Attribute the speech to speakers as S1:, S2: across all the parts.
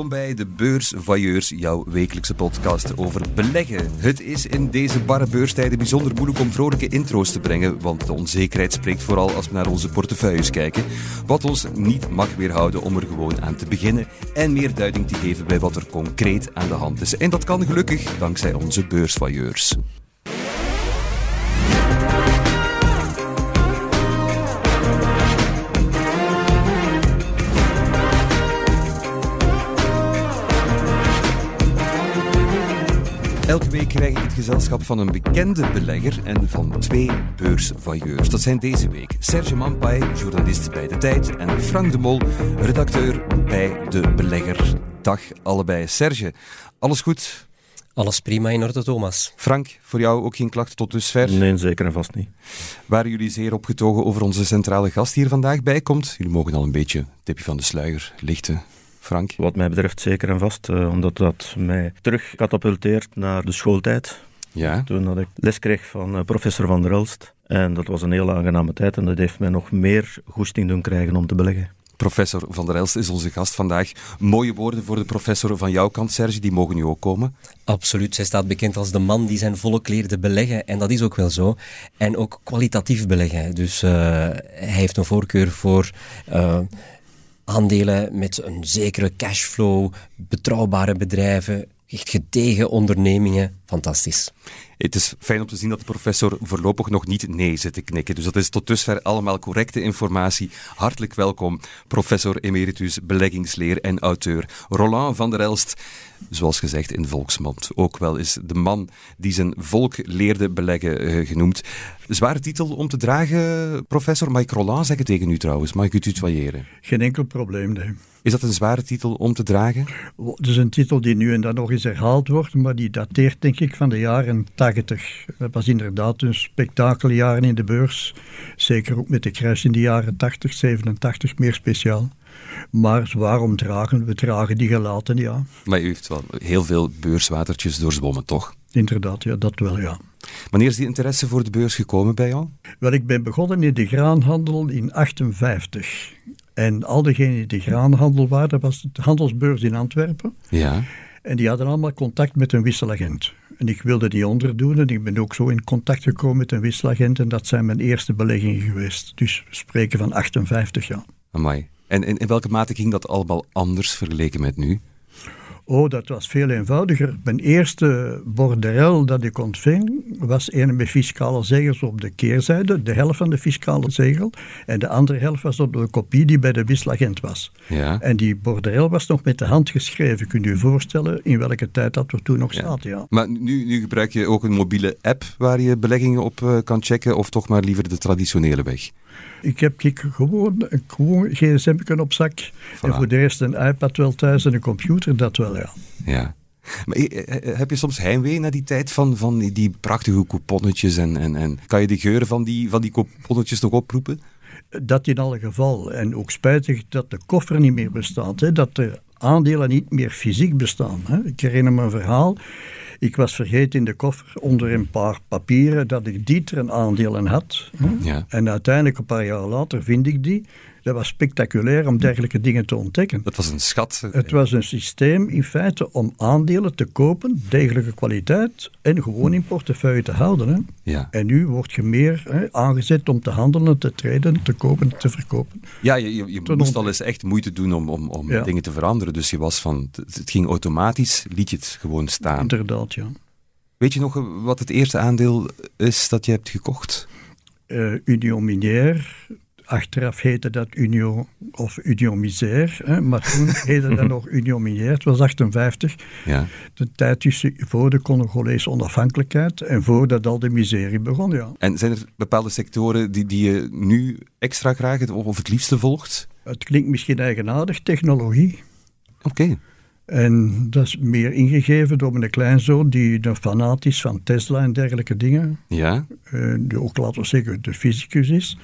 S1: Welkom bij de Beursvoyeurs, jouw wekelijkse podcast over beleggen. Het is in deze barre beurstijden bijzonder moeilijk om vrolijke intro's te brengen, want de onzekerheid spreekt vooral als we naar onze portefeuilles kijken. Wat ons niet mag weerhouden om er gewoon aan te beginnen en meer duiding te geven bij wat er concreet aan de hand is. En dat kan gelukkig dankzij onze Beursvoyeurs. Elke week krijg ik het gezelschap van een bekende belegger en van twee beursvoyeurs. Dat zijn deze week Serge Mampai, journalist bij De Tijd, en Frank de Mol, redacteur bij De Belegger. Dag allebei. Serge, alles goed?
S2: Alles prima in orde, Thomas.
S1: Frank, voor jou ook geen klachten tot dusver?
S3: Nee, zeker en vast niet.
S1: Waren jullie zeer opgetogen over onze centrale gast die hier vandaag bij komt? Jullie mogen al een beetje tipje van de sluier lichten. Frank?
S3: Wat mij betreft zeker en vast, uh, omdat dat mij terug katapulteert naar de schooltijd.
S1: Ja.
S3: Toen dat ik les kreeg van uh, professor Van der Elst. En dat was een heel aangename tijd en dat heeft mij nog meer goesting doen krijgen om te beleggen.
S1: Professor Van der Elst is onze gast vandaag. Mooie woorden voor de professor van jouw kant, Serge, die mogen nu ook komen.
S2: Absoluut, zij staat bekend als de man die zijn volk leerde beleggen. En dat is ook wel zo. En ook kwalitatief beleggen. Dus uh, hij heeft een voorkeur voor aandelen met een zekere cashflow, betrouwbare bedrijven, echt gedegen ondernemingen. Fantastisch.
S1: Het is fijn om te zien dat de professor voorlopig nog niet nee zit te knikken. Dus dat is tot dusver allemaal correcte informatie. Hartelijk welkom, professor emeritus beleggingsleer en auteur Roland van der Elst. Zoals gezegd in volksmond. Ook wel is de man die zijn volk leerde beleggen uh, genoemd. Zware titel om te dragen, professor. Mag ik Roland zeggen tegen u trouwens? Mag ik u tutoyeren?
S4: Geen enkel probleem, nee.
S1: Is dat een zware titel om te dragen?
S4: Het is een titel die nu en dan nog eens herhaald wordt, maar die dateert denk ik van de jaren 80. Dat was inderdaad een spektakeljaren in de beurs. Zeker ook met de crash in de jaren 80, 87 meer speciaal. Maar waarom dragen? We dragen die gelaten, ja.
S1: Maar u heeft wel heel veel beurswatertjes doorzwommen, toch?
S4: Inderdaad, ja, dat wel, ja.
S1: Wanneer is die interesse voor de beurs gekomen bij jou?
S4: Wel, ik ben begonnen in de graanhandel in 58. En al diegenen die de graanhandel waren, dat was de handelsbeurs in Antwerpen.
S1: Ja.
S4: En die hadden allemaal contact met een wisselagent. En ik wilde die onderdoen en ik ben ook zo in contact gekomen met een wisselagent en dat zijn mijn eerste beleggingen geweest. Dus we spreken van 58 jaar.
S1: En in, in welke mate ging dat allemaal anders vergeleken met nu?
S4: Oh, dat was veel eenvoudiger. Mijn eerste borderel dat ik ontving was een met fiscale zegels op de keerzijde, de helft van de fiscale zegel. En de andere helft was op de kopie die bij de wisselagent was.
S1: Ja.
S4: En die borderel was nog met de hand geschreven. Kunt u je voorstellen in welke tijd dat we toen nog
S1: Ja.
S4: zaten? Ja.
S1: Maar nu, nu gebruik je ook een mobiele app waar je beleggingen op eh, kan checken, of toch maar liever de traditionele weg?
S4: Ik heb ik gewoon een gewoon gsm op zak. En voor de rest een iPad wel thuis en een computer, dat wel, ja.
S1: Ja. Maar eh, eh, heb je soms heimwee naar die tijd van, van die- die prachtige couponnetjes en, en, en kan je de geuren van die, van die couponnetjes nog oproepen?
S4: Dat in alle geval. En ook spijtig dat de koffer niet meer bestaat. Hè? Dat de aandelen niet meer fysiek bestaan. Hè? Ik herinner me een verhaal. Ik was vergeten in de koffer onder een paar papieren dat ik Dieteren aandelen had. Hè?
S1: Ja.
S4: En uiteindelijk, een paar jaar later, vind ik die. Dat was spectaculair om dergelijke dingen te ontdekken.
S1: Dat was een schat.
S4: Het was een systeem in feite om aandelen te kopen, degelijke kwaliteit, en gewoon in portefeuille te houden. Hè?
S1: Ja.
S4: En nu word je meer hè, aangezet om te handelen, te traden, te kopen, te verkopen.
S1: Ja, je, je, je moest al eens echt moeite doen om, om, om
S4: Ja.
S1: dingen te veranderen. Dus je was van, het, ging automatisch, liet je het gewoon staan.
S4: Inderdaad, ja.
S1: Weet je nog eh, wat het eerste aandeel is dat je hebt gekocht?
S4: Eh Union Minière, achteraf heette dat Union of Union Misère, hè, maar toen heette dat nog Union Minière, het was 58.
S1: Ja.
S4: De tijd tussen voor de Congolese onafhankelijkheid en voordat al de miserie begon, ja.
S1: En zijn er bepaalde sectoren die, die je nu extra graag of het liefste volgt?
S4: Het klinkt misschien eigenaardig, technologie.
S1: Oké.
S4: En dat is meer ingegeven door mijn kleinzoon, die een fanaat is van Tesla en dergelijke dingen.
S1: Ja.
S4: eh, die ook, laten we zeggen, de fysicus is.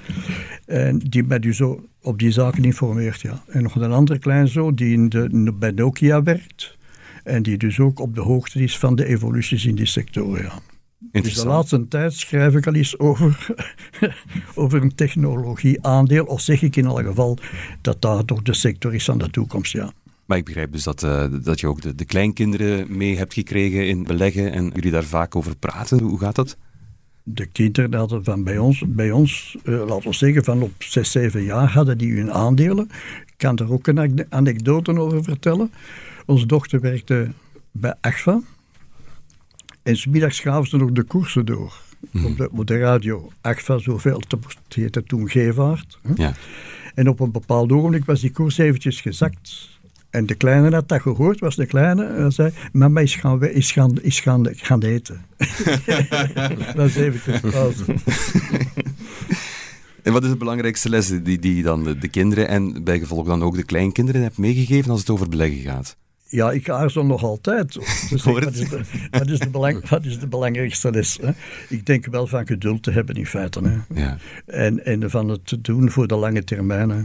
S4: En die mij dus zo op die zaken informeert, ja. En nog een andere kleinzoon die in de, bij Nokia werkt. En die dus ook op de hoogte is van de evoluties in die sector, ja. Dus de laatste tijd schrijf ik al eens over, over een technologieaandeel, of zeg ik in alle geval dat daar toch de sector is van de toekomst, ja.
S1: Maar ik begrijp dus dat, uh, dat je ook de, de, kleinkinderen mee hebt gekregen in beleggen en jullie daar vaak over praten. Hoe gaat dat?
S4: De kinderen hadden van bij ons, bij ons uh, laten we zeggen, van op 6, 7 jaar hadden die hun aandelen. Ik kan er ook een anekdote over vertellen. Onze dochter werkte bij AGFA. En smiddags gaven ze nog de koersen door. Mm. Op, de, op, de, radio. AGFA, zoveel, het heette toen Gevaart. Ja. En op een bepaald ogenblik was die koers eventjes gezakt. En de kleine had dat gehoord, was de kleine, en zei, mama is gaan, is gaan, is gaan, gaan eten. dat is eventjes pauze.
S1: En wat is de belangrijkste les die, die dan de, de kinderen en bij gevolg dan ook de kleinkinderen hebt meegegeven als het over beleggen gaat?
S4: Ja, ik aarzel nog altijd. Dus wat, is de, wat, is de belang, wat is de belangrijkste les? Hè? Ik denk wel van geduld te hebben in feite. Hè? Ja. En, en van het te doen voor de lange termijn. Hè?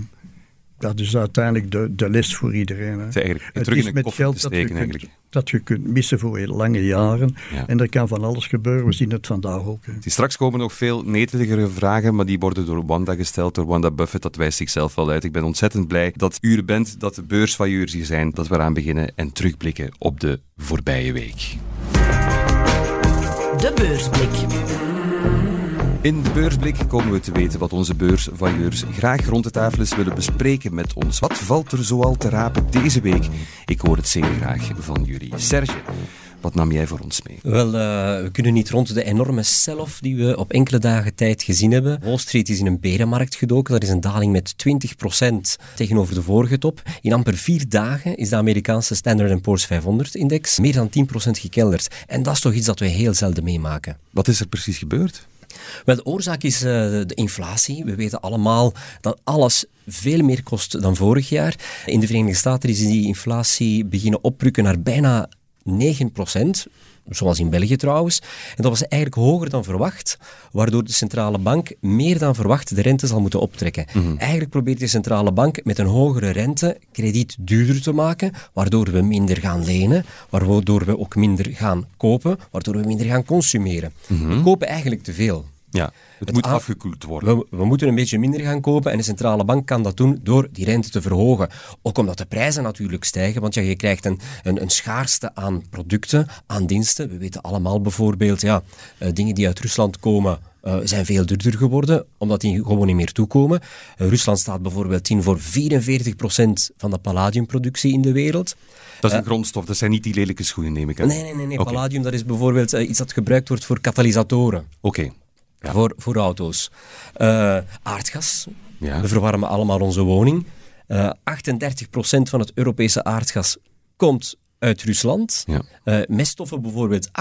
S4: Dat is uiteindelijk de, de les voor iedereen. Hè.
S1: Het is, het is met geld dat, je kunt,
S4: dat je kunt missen voor lange jaren. En er kan van alles gebeuren. We zien het vandaag ook. Hè.
S1: Straks komen nog veel neteligere vragen, maar die worden door Wanda gesteld, door Wanda Buffett. Dat wijst zichzelf wel uit. Ik ben ontzettend blij dat u er bent, dat de beursvailleurs hier zijn, dat we eraan beginnen en terugblikken op de voorbije week. De beursblik. In de beursblik komen we te weten wat onze beursvailleurs graag rond de tafel eens willen bespreken met ons. Wat valt er zoal te rapen deze week? Ik hoor het zeer graag van jullie. Serge, wat nam jij voor ons mee?
S2: Wel, uh, we kunnen niet rond de enorme sell-off die we op enkele dagen tijd gezien hebben. Wall Street is in een berenmarkt gedoken. Dat is een daling met 20% tegenover de vorige top. In amper vier dagen is de Amerikaanse Standard Poor's 500-index meer dan 10% gekelderd. En dat is toch iets dat we heel zelden meemaken.
S1: Wat is er precies gebeurd?
S2: Wel, de oorzaak is uh, de inflatie. We weten allemaal dat alles veel meer kost dan vorig jaar. In de Verenigde Staten is die inflatie beginnen oprukken naar bijna 9 procent zoals in België trouwens. En dat was eigenlijk hoger dan verwacht, waardoor de centrale bank meer dan verwacht de rente zal moeten optrekken. Mhm. Eigenlijk probeert de centrale bank met een hogere rente krediet duurder te maken, waardoor we minder gaan lenen, waardoor we ook minder gaan kopen, waardoor we minder gaan consumeren. Mhm. We kopen eigenlijk te veel.
S1: Ja, het, moet afgekoeld worden.
S2: We, we, moeten een beetje minder gaan kopen en de centrale bank kan dat doen door die rente te verhogen. Ook omdat de prijzen natuurlijk stijgen, want ja, je krijgt een, een, een schaarste aan producten, aan diensten. We weten allemaal bijvoorbeeld, ja, uh, dingen die uit Rusland komen, uh, zijn veel duurder geworden, omdat die gewoon niet meer toekomen. Uh, Rusland staat bijvoorbeeld in voor 44% van de palladiumproductie in de wereld.
S1: Dat is een grondstof, dat zijn niet die lelijke schoenen, neem ik aan.
S2: Nee, nee, nee. nee. Palladium dat is bijvoorbeeld iets dat gebruikt wordt voor katalysatoren.
S1: Oké
S2: voor, voor auto's. Uh, aardgas. Ja. We verwarmen allemaal onze woning. Uh, eh, 38% van het Europese aardgas komt uit Rusland. Ja. Uh, meststoffen bijvoorbeeld, 28%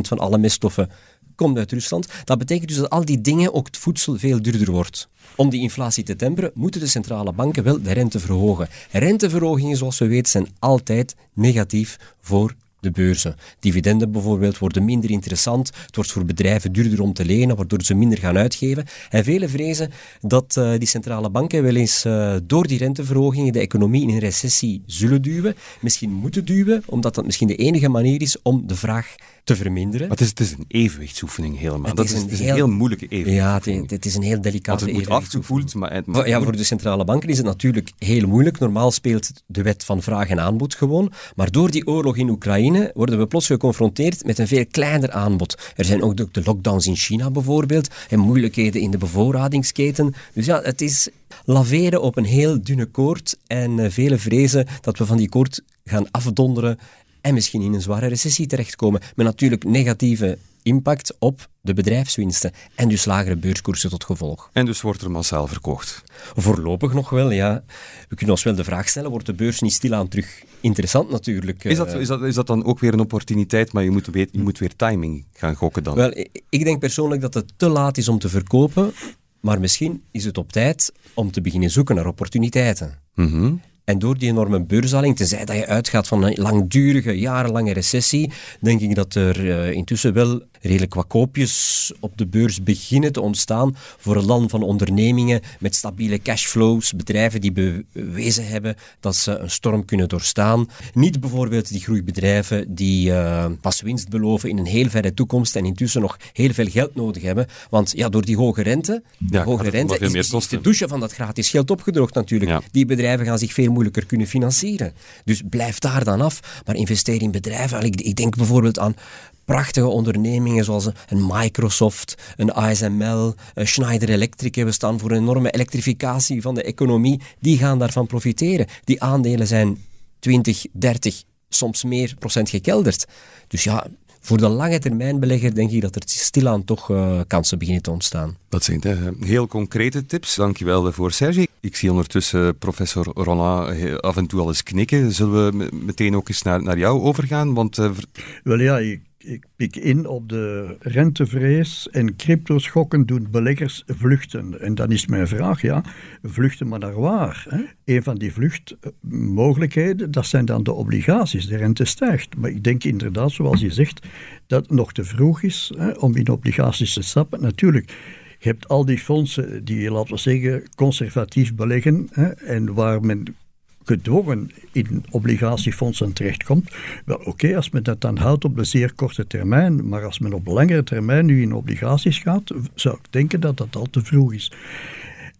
S2: van alle meststoffen komt uit Rusland. Dat betekent dus dat al die dingen, ook het voedsel, veel duurder wordt. Om die inflatie te temperen, moeten de centrale banken wel de rente verhogen. Renteverhogingen, zoals we weten, zijn altijd negatief voor de beurzen. Dividenden bijvoorbeeld worden minder interessant. Het wordt voor bedrijven duurder om te lenen, waardoor ze minder gaan uitgeven. En velen vrezen dat uh, die centrale banken wel eens uh, door die renteverhogingen de economie in een recessie zullen duwen. Misschien moeten duwen, omdat dat misschien de enige manier is om de vraag te verminderen.
S1: Maar het is, het is een evenwichtsoefening helemaal. Het dat is, een, is een heel, heel, moeilijke evenwichtsoefening.
S2: Ja, het, het, is een heel delicate
S1: Want het moet afgevoeld, maar... Het,
S2: maar ja, voor de centrale banken is het natuurlijk heel moeilijk. Normaal speelt de wet van vraag en aanbod gewoon. Maar door die oorlog in Oekraïne worden we plots geconfronteerd met een veel kleiner aanbod. Er zijn ook de lockdowns in China bijvoorbeeld en moeilijkheden in de bevoorradingsketen. Dus ja, het is laveren op een heel dunne koord en uh, vele vrezen dat we van die koord gaan afdonderen en misschien in een zware recessie terechtkomen. Met natuurlijk negatieve impact op de bedrijfswinsten en dus lagere beurskoersen tot gevolg.
S1: En dus wordt er massaal verkocht?
S2: Voorlopig nog wel, ja. We kunnen ons wel de vraag stellen, wordt de beurs niet stilaan terug interessant natuurlijk?
S1: Is dat, is dat, is dat dan ook weer een opportuniteit, maar je moet, weer, je moet weer timing gaan gokken dan?
S2: Wel, ik denk persoonlijk dat het te laat is om te verkopen, maar misschien is het op tijd om te beginnen zoeken naar opportuniteiten. Mm en door die enorme beursdaling, tenzij dat je uitgaat van een langdurige, jarenlange recessie, denk ik dat er uh, intussen wel redelijk wat koopjes op de beurs beginnen te ontstaan voor een land van ondernemingen met stabiele cashflows, bedrijven die bewezen hebben dat ze een storm kunnen doorstaan. Niet bijvoorbeeld die groeibedrijven die uh, pas winst beloven in een heel verre toekomst en intussen nog heel veel geld nodig hebben. Want ja, door die hoge rente, ja, hoge rente is, is, de douche van dat gratis geld opgedroogd natuurlijk. Die bedrijven gaan zich veel moeilijker kunnen financieren. Dus blijf daar dan af, maar investeer in bedrijven. Ik, ik denk bijvoorbeeld aan prachtige ondernemingen zoals een Microsoft, een ASML, een Schneider Electric. We staan voor een enorme elektrificatie van de economie. Die gaan daarvan profiteren. Die aandelen zijn 20, 30, soms meer procent gekelderd. Dus ja, voor de lange termijn belegger denk ik dat er stilaan toch uh, kansen beginnen te ontstaan.
S1: Dat zijn de heel concrete tips. Dankjewel voor Sergi. Ik zie ondertussen professor Roland af en toe al eens knikken. Zullen we meteen ook eens naar, naar jou overgaan? Want, uh,
S4: Wel ja, ik ik pik in op de rentevrees en cryptoschokken doen beleggers vluchten. En dan is mijn vraag, ja, vluchten maar naar waar? Hè? Een van die vluchtmogelijkheden, dat zijn dan de obligaties. De rente stijgt. Maar ik denk inderdaad, zoals je zegt, dat het nog te vroeg is hè, om in obligaties te stappen. Natuurlijk, je hebt al die fondsen die, laten we zeggen, conservatief beleggen hè, en waar men gedwongen in obligatiefondsen terechtkomt. Wel, oké, als men dat dan houdt op de zeer korte termijn, maar als men op langere termijn nu in obligaties gaat, zou ik denken dat dat al te vroeg is.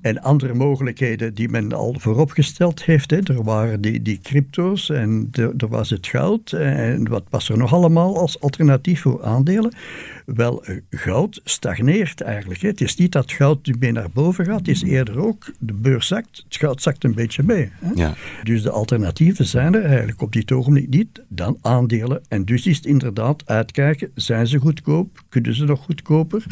S4: En andere mogelijkheden die men al vooropgesteld heeft. Hè. Er waren die, die crypto's en er was het goud. En wat was er nog allemaal als alternatief voor aandelen? Wel, eh, goud stagneert eigenlijk. Het is niet dat goud nu mee naar boven gaat, het is eerder ook, de beurs zakt, het goud zakt een beetje mee. Ja. Dus de alternatieven zijn er eigenlijk op dit ogenblik niet dan aandelen. En dus is het inderdaad uitkijken, zijn ze goedkoop, kunnen ze nog goedkoper?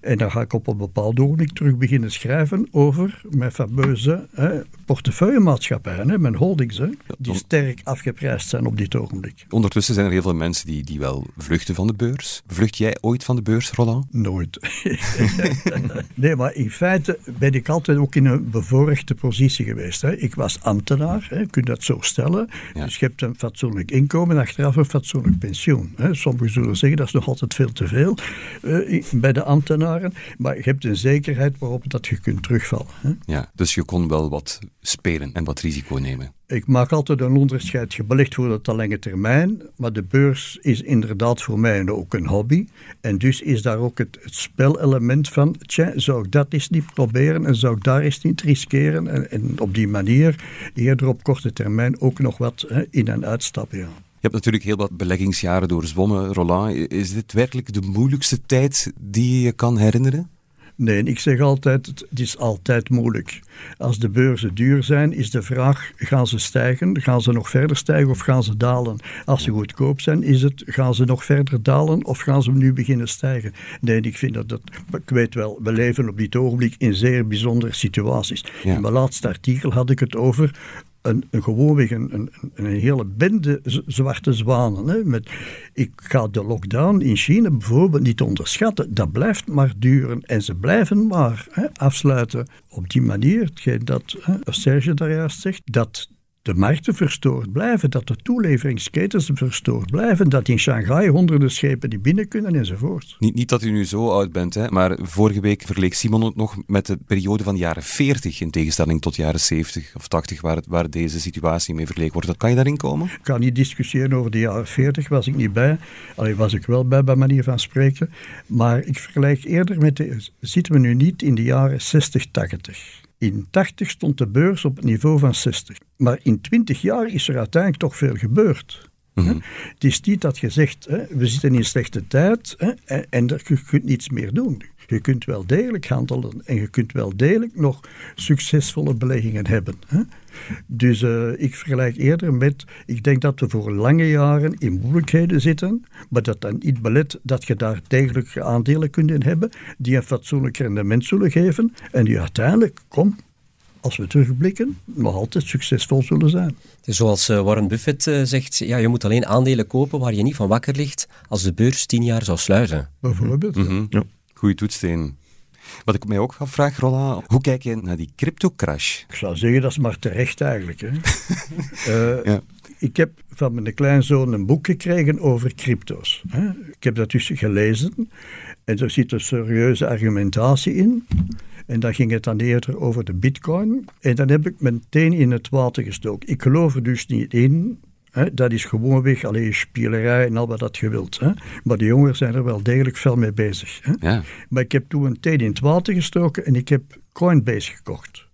S4: En dan ga ik op een bepaald ogenblik terug beginnen schrijven over mijn fameuze hè, portefeuillemaatschappijen, hè, mijn holdings, hè, die sterk afgeprijsd zijn op dit ogenblik.
S1: Ondertussen zijn er heel veel mensen die, die wel vluchten van de beurs. Vlucht jij ooit van de beurs, Roland?
S4: Nooit. nee, maar in feite ben ik altijd ook in een bevoorrechte positie geweest. Hè. Ik was ambtenaar, hè, je kunt dat zo stellen. Dus je hebt een fatsoenlijk inkomen en achteraf een fatsoenlijk pensioen. Hè. Sommigen zullen zeggen dat is nog altijd veel te veel uh, bij de ambtenaren. Maar je hebt een zekerheid waarop dat je kunt terugvallen. Hè.
S1: Ja, dus je kon wel wat spelen en wat risico nemen.
S4: Ik maak altijd een onderscheid. Je belegt voor de lange termijn, maar de beurs is inderdaad voor mij ook een hobby. En dus is daar ook het, het spelelement van, tja, zou ik dat eens niet proberen en zou ik daar eens niet riskeren? En, en op die manier eerder op korte termijn ook nog wat hè, in- en uitstappen. Ja.
S1: Je hebt natuurlijk heel wat beleggingsjaren doorzwommen, Roland. Is dit werkelijk de moeilijkste tijd die je kan herinneren?
S4: Nee, ik zeg altijd, het is altijd moeilijk. Als de beurzen duur zijn, is de vraag, gaan ze stijgen? Gaan ze nog verder stijgen of gaan ze dalen? Als ze goedkoop zijn, is het, gaan ze nog verder dalen of gaan ze nu beginnen stijgen? Nee, ik vind dat, dat ik weet wel, we leven op dit ogenblik in zeer bijzondere situaties. In mijn laatste artikel had ik het over een, een gewoonweg een, een, een, hele bende zwarte zwanen. Hè, met, ik ga de lockdown in China bijvoorbeeld niet onderschatten. Dat blijft maar duren en ze blijven maar hè, afsluiten. Op die manier, hetgeen dat hè, Serge daar juist zegt, dat de markten verstoord blijven, dat de toeleveringsketens verstoord blijven, dat in Shanghai honderden schepen die binnen kunnen enzovoort.
S1: Niet, niet dat u nu zo oud bent, hè, maar vorige week verleek Simon het nog met de periode van de jaren 40 in tegenstelling tot jaren 70 of 80 waar, waar deze situatie mee vergeleken wordt. Kan je daarin komen? Ik
S4: kan niet discussiëren over de jaren 40, was ik niet bij. Alleen was ik wel bij, bij manier van spreken. Maar ik vergelijk eerder met de... Zitten we nu niet in de jaren 60, 80? In 80 stond de beurs op het niveau van 60. Maar in 20 jaar is er uiteindelijk toch veel gebeurd. Mhm. Het is niet dat je zegt, hè, we zitten in slechte tijd hè, en, en je kunt niets meer doen. Je kunt wel degelijk handelen en je kunt wel degelijk nog succesvolle beleggingen hebben. Hè. Dus uh, ik vergelijk eerder met, ik denk dat we voor lange jaren in moeilijkheden zitten, maar dat dan niet belet dat je daar degelijk aandelen kunt hebben die een fatsoenlijk rendement zullen geven en die uiteindelijk, kom, als we terugblikken, nog altijd succesvol zullen zijn.
S2: Zoals eh, Warren Buffett uh, zegt, ja, je moet alleen aandelen kopen waar je niet van wakker ligt als de beurs tien jaar zou sluiten.
S4: Bijvoorbeeld. Mm
S1: -hmm. ja. Goeie toetsteen. Wat ik mij ook afvraag, Rolla, hoe kijk je naar die crypto-crash?
S4: Ik zou zeggen, dat is maar terecht eigenlijk. Hè. uh, ja. ik heb van mijn kleinzoon een boek gekregen over crypto's. Ik heb dat dus gelezen en er zit een serieuze argumentatie in. En dan ging het dan eerder over de bitcoin. En dan heb ik meteen in het water gestoken. Ik geloof er dus niet in. Hè. Dat is gewoonweg alleen spielerij en al wat dat je wilt. Hè. Maar de jongeren zijn er wel degelijk veel mee bezig. Hè. Ja. Maar ik heb toen meteen in het water gestoken en ik heb Coinbase gekocht.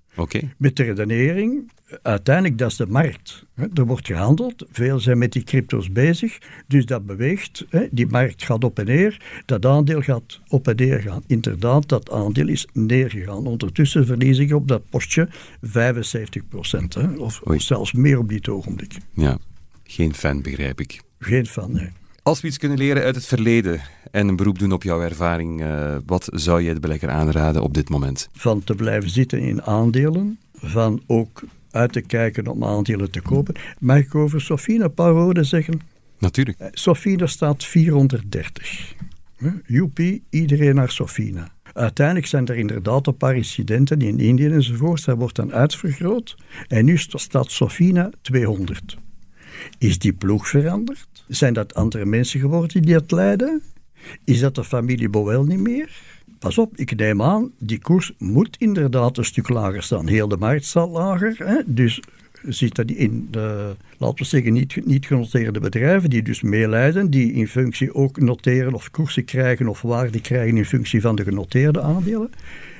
S4: Met de redenering, uiteindelijk dat is de markt. Er wordt gehandeld, veel zijn met die crypto's bezig, dus dat beweegt, die markt gaat op en neer, dat aandeel gaat op en neer gaan. Inderdaad, dat aandeel is neergegaan. Ondertussen verlies ik op dat postje 75 procent, of, of zelfs meer op dit ogenblik.
S1: Ja, geen fan begrijp ik.
S4: Geen fan, nee.
S1: Als we iets kunnen leren uit het verleden en een beroep doen op jouw ervaring, uh, wat zou je de belegger aanraden op dit moment?
S4: Van te blijven zitten in aandelen, van ook uit te kijken om aandelen te kopen. Mag ik over Sofina een paar woorden zeggen?
S1: Natuurlijk.
S4: Eh, Sofina staat 430. Joepie, iedereen naar Sofina. Uiteindelijk zijn er inderdaad een paar incidenten in Indië enzovoort. Dat wordt dan uitvergroot. En nu staat Sofina 200. Is die ploeg veranderd? Zijn dat andere mensen geworden die het leiden? Is dat de familie Boel niet meer? Pas op, ik neem aan, die koers moet inderdaad een stuk lager staan. Heel de markt staat lager, hè? dus zit dat in de, laten we zeggen, niet, niet genoteerde bedrijven, die dus meeleiden, die in functie ook noteren of koersen krijgen of waarde krijgen in functie van de genoteerde aandelen.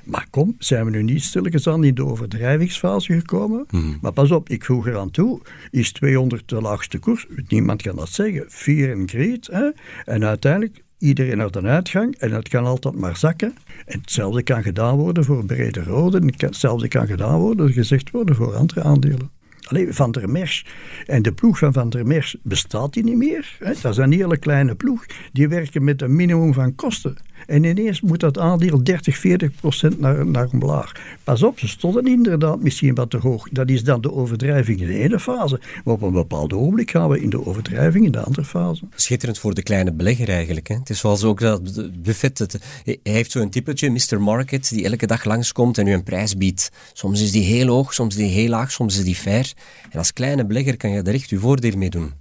S4: Maar kom, zijn we nu niet stilletjes aan in de overdrijvingsfase gekomen? Mhm. Maar pas op, ik voeg eraan toe, is 200 de laagste koers? Niemand kan dat zeggen. Vier en greet. Hè? En uiteindelijk iedereen naar de uitgang en het kan altijd maar zakken. En hetzelfde kan gedaan worden voor brede rode, en hetzelfde kan gedaan worden, gezegd worden voor andere aandelen. Alleen Van der Merch en de ploeg van Van der Merch bestaat die niet meer. Hè? Dat is een hele kleine ploeg. Die werken met een minimum van kosten. En ineens moet dat aandeel 30, 40 procent naar, naar omlaag. Pas op, ze stonden inderdaad misschien wat te hoog. Dat is dan de overdrijving in de ene fase. Maar op een bepaald ogenblik gaan we in de overdrijving in de andere fase.
S2: Schitterend voor de kleine belegger eigenlijk. Hè? Het is zoals ook dat Buffett, het, hij heeft zo'n typetje, Mr. Market, die elke dag langskomt en u een prijs biedt. Soms is die heel hoog, soms is die heel laag, soms is die fair. En als kleine belegger kan je daar echt je voordeel mee doen.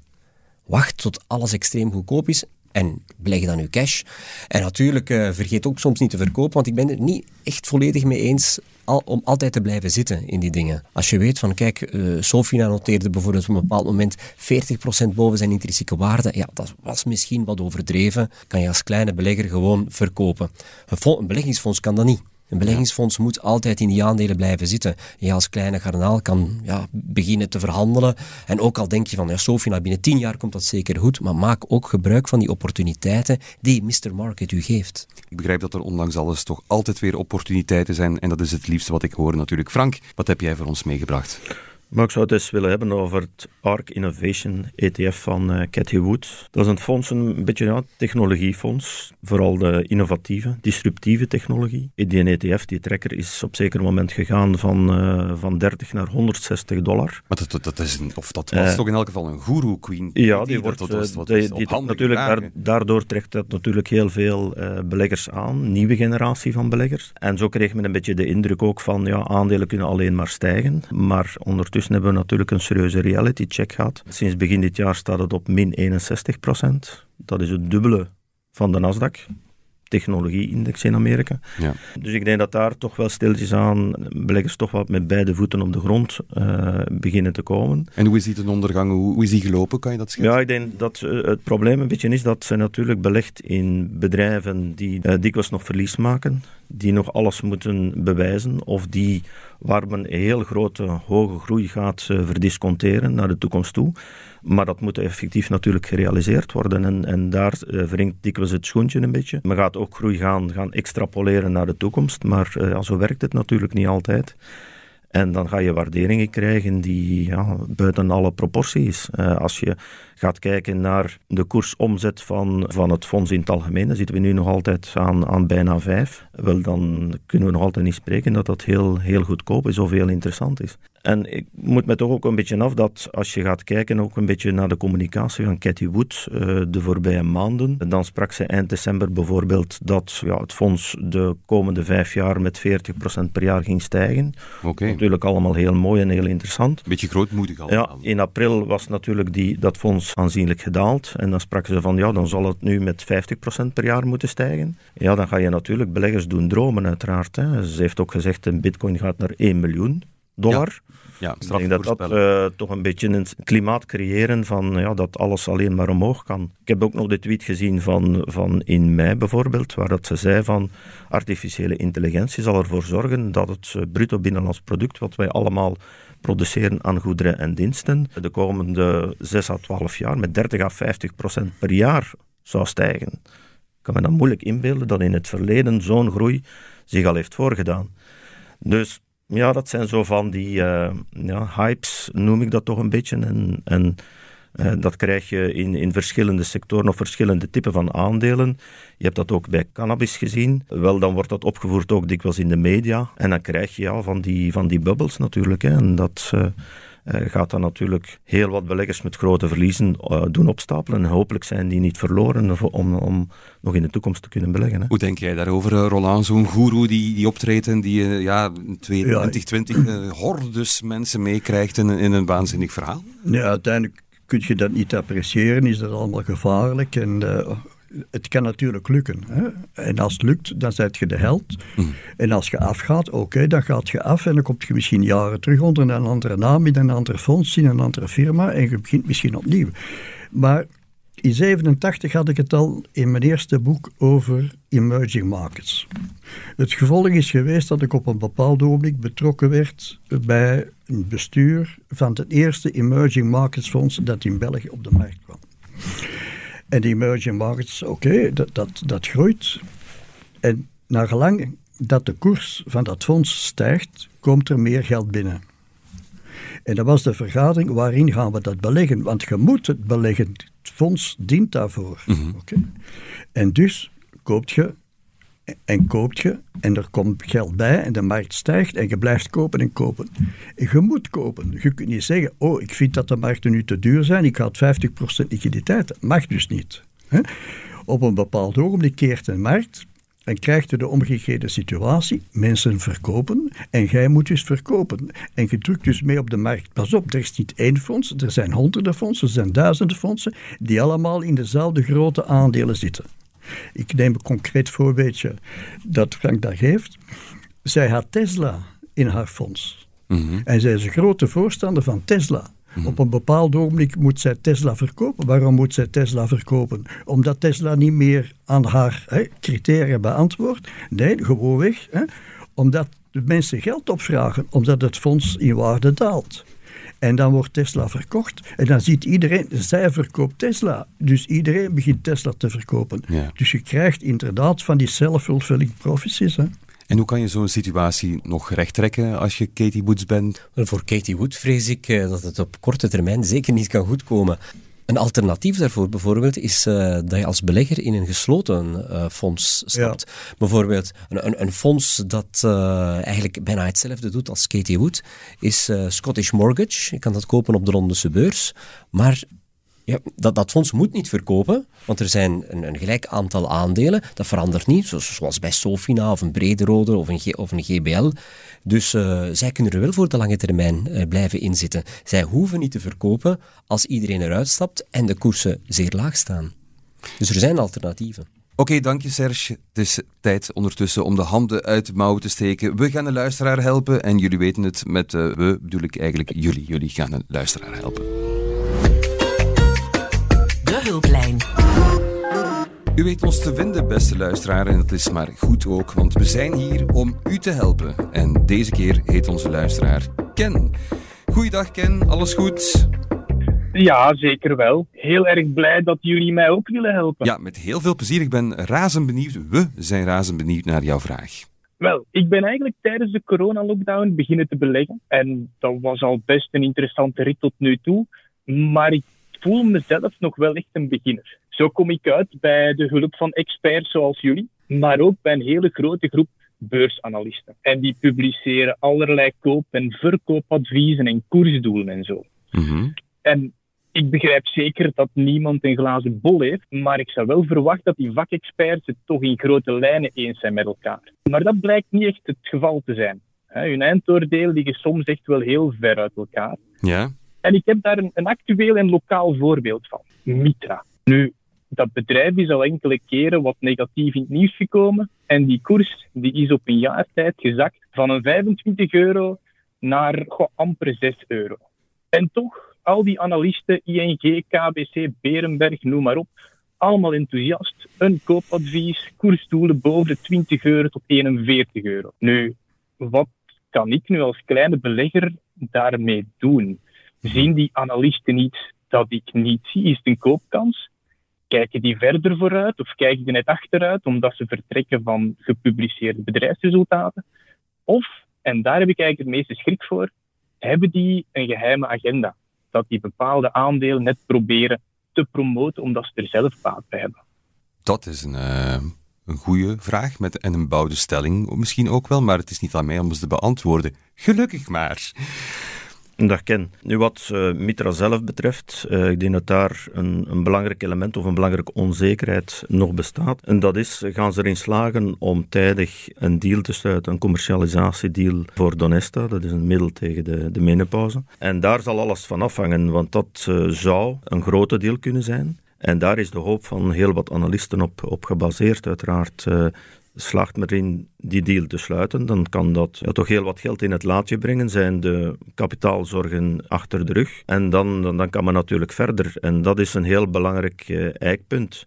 S2: Wacht tot alles extreem goedkoop is en beleg dan uw cash. En natuurlijk, uh, vergeet ook soms niet te verkopen, want ik ben het niet echt volledig mee eens al, om altijd te blijven zitten in die dingen. Als je weet van, kijk, uh, Sofina noteerde bijvoorbeeld op een bepaald moment 40% boven zijn intrinsieke waarde. Ja, dat was misschien wat overdreven. Kan je als kleine belegger gewoon verkopen. Een beleggingsfonds kan dat niet. Een beleggingsfonds moet altijd in die aandelen blijven zitten. Je als kleine garnaal kan ja, beginnen te verhandelen. En ook al denk je van, ja, Sofina, binnen tien jaar komt dat zeker goed, maar maak ook gebruik van die opportuniteiten die Mr. Market u geeft.
S1: Ik begrijp dat er ondanks alles toch altijd weer opportuniteiten zijn en dat is het liefste wat ik hoor natuurlijk. Frank, wat heb jij voor ons meegebracht?
S3: Maar ik zou het eens willen hebben over het ARC Innovation ETF van uh, Cathy Wood. Dat is een fonds, een beetje ja, technologiefonds. Vooral de innovatieve, disruptieve technologie. Die ETF, die trekker, is op zeker moment gegaan van, uh, van 30 naar 160 dollar.
S1: Maar dat, dat, is een, of dat was uh, toch in elk geval een guru queen?
S3: Ja, die, die wordt dat, dat, dat die, die natuurlijk daar, daardoor trekt dat natuurlijk heel veel beleggers aan. Nieuwe generatie van beleggers. En zo kreeg men een beetje de indruk ook van ja, aandelen kunnen alleen maar stijgen. Maar ondertussen hebben we natuurlijk een serieuze reality check gehad. Sinds begin dit jaar staat het op min 61 procent. Dat is het dubbele van de Nasdaq technologie-index in Amerika. Ja. Dus ik denk dat daar toch wel stiltjes aan beleggers toch wat met beide voeten op de grond uh, beginnen te komen.
S1: En hoe is die ten ondergang? Hoe, is die gelopen? Kan je dat schetsen?
S3: Ja, ik denk dat uh, het probleem een beetje is dat ze natuurlijk belegt in bedrijven die uh, dikwijls nog verlies maken, die nog alles moeten bewijzen of die waar men een heel grote, hoge groei gaat verdisconteren naar de toekomst toe. Maar dat moet effectief natuurlijk gerealiseerd worden. En, en daar uh, wringt dikwijls het schoentje een beetje. Men gaat ook groei gaan, gaan extrapoleren naar de toekomst. Maar uh, zo werkt het natuurlijk niet altijd. En dan ga je waarderingen krijgen die ja, buiten alle proportie is. Uh, als je gaat kijken naar de koersomzet van, van het fonds in het algemeen, dan zitten we nu nog altijd aan, aan bijna vijf. Wel, dan kunnen we nog altijd niet spreken dat dat heel, heel goedkoop is of heel interessant is. En ik moet me toch ook een beetje af dat als je gaat kijken ook een beetje naar de communicatie van Cathy Wood uh, de voorbije maanden, dan sprak ze eind december bijvoorbeeld dat ja, het fonds de komende vijf jaar met 40% per jaar ging stijgen.
S1: Okay.
S3: Natuurlijk allemaal heel mooi en heel interessant.
S1: Beetje grootmoedig al.
S3: Ja, in april was natuurlijk die, dat fonds aanzienlijk gedaald en dan sprak ze van ja, dan zal het nu met 50% per jaar moeten stijgen. Ja, dan ga je natuurlijk beleggers doen dromen uiteraard. Hè. Ze heeft ook gezegd, een bitcoin gaat naar 1 miljoen dollar.
S1: Ja,
S3: ik denk dat dat uh, toch een beetje een klimaat creëren van ja, dat alles alleen maar omhoog kan. Ik heb ook nog de tweet gezien van, van in mei bijvoorbeeld, waar dat ze zei van artificiële intelligentie zal ervoor zorgen dat het bruto binnenlands product, wat wij allemaal produceren aan goederen en diensten, de komende 6 à 12 jaar met 30 à 50 procent per jaar zou stijgen. Ik kan me dan moeilijk inbeelden dat in het verleden zo'n groei zich al heeft voorgedaan. Dus ja, dat zijn zo van die uh, ja, hypes, noem ik dat toch een beetje. En, en uh, dat krijg je in, in verschillende sectoren of verschillende typen van aandelen. Je hebt dat ook bij cannabis gezien. Wel, dan wordt dat opgevoerd ook dikwijls in de media. En dan krijg je ja, van, die, van die bubbels natuurlijk. Hè. En dat... Uh, gaat dan natuurlijk heel wat beleggers met grote verliezen uh, doen opstapelen. En hopelijk zijn die niet verloren om, om nog in de toekomst te kunnen beleggen. Hè.
S1: Hoe denk jij daarover, uh, Roland? Zo'n goeroe die, die optreedt en die ja, 2020 ja. hordes mensen meekrijgt in, in een waanzinnig verhaal?
S4: Ja, uiteindelijk kun je dat niet appreciëren, is dat allemaal gevaarlijk. En het kan natuurlijk lukken. Hè? En als het lukt, dan zet je de held. Mm. En als je afgaat, oké, dan gaat je af en dan kom je misschien jaren terug onder een andere naam, in een ander fonds, in een andere firma en je begint misschien opnieuw. Maar in 87 had ik het al in mijn eerste boek over emerging markets. Het gevolg is geweest dat ik op een bepaald ogenblik betrokken werd bij een bestuur van het eerste emerging markets fonds dat in België op de markt kwam. En die emerging markets, oké, dat, dat, dat groeit. En naar gelang dat de koers van dat fonds stijgt, komt er meer geld binnen. En dat was de vergadering, waarin gaan we dat beleggen? Want je moet het beleggen. Het fonds dient daarvoor. Mm En dus koopt je en koopt je en er komt geld bij en de markt stijgt en je blijft kopen en kopen. En je moet kopen. Je kunt niet zeggen, oh, ik vind dat de markten nu te duur zijn, ik had 50% liquiditeit. Dat mag dus niet. Op een bepaald ogenblik keert een markt en krijgt je de omgekeerde situatie. Mensen verkopen en jij moet dus verkopen. En je drukt dus mee op de markt. Pas op, er is niet één fonds, er zijn honderden fondsen, er zijn duizenden fondsen, die allemaal in dezelfde grote aandelen zitten. Ik neem een concreet voorbeeldje dat Frank daar geeft. Zij had Tesla in haar fonds. Mhm. En zij is een grote voorstander van Tesla. Mhm. Op een bepaald ogenblik moet zij Tesla verkopen. Waarom moet zij Tesla verkopen? Omdat Tesla niet meer aan haar hè, criteria beantwoordt. Nee, gewoonweg. Hè, omdat de mensen geld opvragen, omdat het fonds in waarde daalt. En dan wordt Tesla verkocht. En dan ziet iedereen, zij verkoopt Tesla. Dus iedereen begint Tesla te verkopen. Dus je krijgt inderdaad van die self-fulfilling prophecies. Hè.
S1: En hoe kan je zo'n situatie nog rechttrekken als je Katie Woods bent?
S2: Voor Katie Woods vrees ik eh, dat het op korte termijn zeker niet kan goedkomen. Een alternatief daarvoor bijvoorbeeld is uh, dat je als belegger in een gesloten uh, fonds stapt. Bijvoorbeeld een, een, een, fonds dat uh, eigenlijk bijna hetzelfde doet als Katie Wood is Scottish Mortgage. Je kan dat kopen op de Londense beurs, maar ja, dat, dat fonds moet niet verkopen, want er zijn een, een gelijk aantal aandelen. Dat verandert niet, zoals bij Sofina of een Brederode of een, of een GBL. Dus uh, zij kunnen er wel voor de lange termijn uh, blijven inzitten. Zij hoeven niet te verkopen als iedereen eruit stapt en de koersen zeer laag staan. Dus er zijn alternatieven.
S1: Oké, dank je Serge. Het is tijd ondertussen om de handen uit de mouwen te steken. We gaan de luisteraar helpen en jullie weten het met uh, we bedoel ik eigenlijk jullie. Jullie gaan de luisteraar helpen.
S5: De hulplijn.
S1: U weet ons te vinden, beste luisteraar, en dat is maar goed ook, want we zijn hier om u te helpen. En deze keer heet onze luisteraar Ken. Goeiedag Ken, alles goed?
S6: Ja, zeker wel. Heel erg blij dat jullie mij ook willen helpen.
S1: Ja, met heel veel plezier. Ik ben razend benieuwd. We zijn razend benieuwd naar jouw vraag.
S6: Wel, ik ben eigenlijk tijdens de coronalockdown beginnen te beleggen. En dat was al best een interessante rit tot nu toe. Maar ik voel mezelf nog wel echt een beginner. Zo kom ik uit bij de hulp van experts zoals jullie, maar ook bij een hele grote groep beursanalisten. En die publiceren allerlei koop- en verkoopadviezen en koersdoelen en zo. Mhm. En ik begrijp zeker dat niemand een glazen bol heeft, maar ik zou wel verwachten dat die vakexperts het toch in grote lijnen eens zijn met elkaar. Maar dat blijkt niet echt het geval te zijn. Hun eindoordelen liggen soms echt wel heel ver uit elkaar.
S1: Ja.
S6: En ik heb daar een, een actueel en lokaal voorbeeld van. Mitra. Nu, dat bedrijf is al enkele keren wat negatief in het nieuws gekomen. En die koers die is op een jaar tijd gezakt van een 25 euro naar amper 6 euro. En toch, al die analisten, ING, KBC, Berenberg, noem maar op, allemaal enthousiast. Een koopadvies, koersdoelen boven de 20 euro tot 41 euro. Nu, wat kan ik nu als kleine belegger daarmee doen? Zien die analisten niet dat ik niet zie? Is het een koopkans? Kijken die verder vooruit of kijken die net achteruit omdat ze vertrekken van gepubliceerde bedrijfsresultaten? Of, en daar heb ik eigenlijk het meeste schrik voor, hebben die een geheime agenda? Dat die bepaalde aandelen net proberen te promoten omdat ze er zelf baat bij hebben.
S1: Dat is een, uh, een goede vraag met, en een bouwde stelling misschien ook wel, maar het is niet aan mij om ze te beantwoorden. Gelukkig maar.
S3: Dag Ken. Nu wat uh, Mitra zelf betreft, uh, ik denk dat daar een, een, belangrijk element of een belangrijke onzekerheid nog bestaat. En dat is, gaan ze erin slagen om tijdig een deal te sluiten, een commercialisatiedeal voor Donesta. Dat is een middel tegen de, de menopauze. En daar zal alles van afhangen, want dat zou een grote deal kunnen zijn. En daar is de hoop van heel wat analisten op, op gebaseerd. Uiteraard slaagt men erin die deal te sluiten, dan kan dat toch heel wat geld in het laadje brengen, zijn de kapitaalzorgen achter de rug. En dan, dan, kan men natuurlijk verder. En dat is een heel belangrijk uh, eikpunt.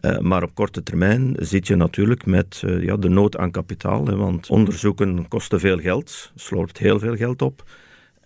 S3: Uh, maar op korte termijn zit je natuurlijk met uh, ja, de nood aan kapitaal. Hè, want onderzoeken kosten veel geld, slorpt heel veel geld op.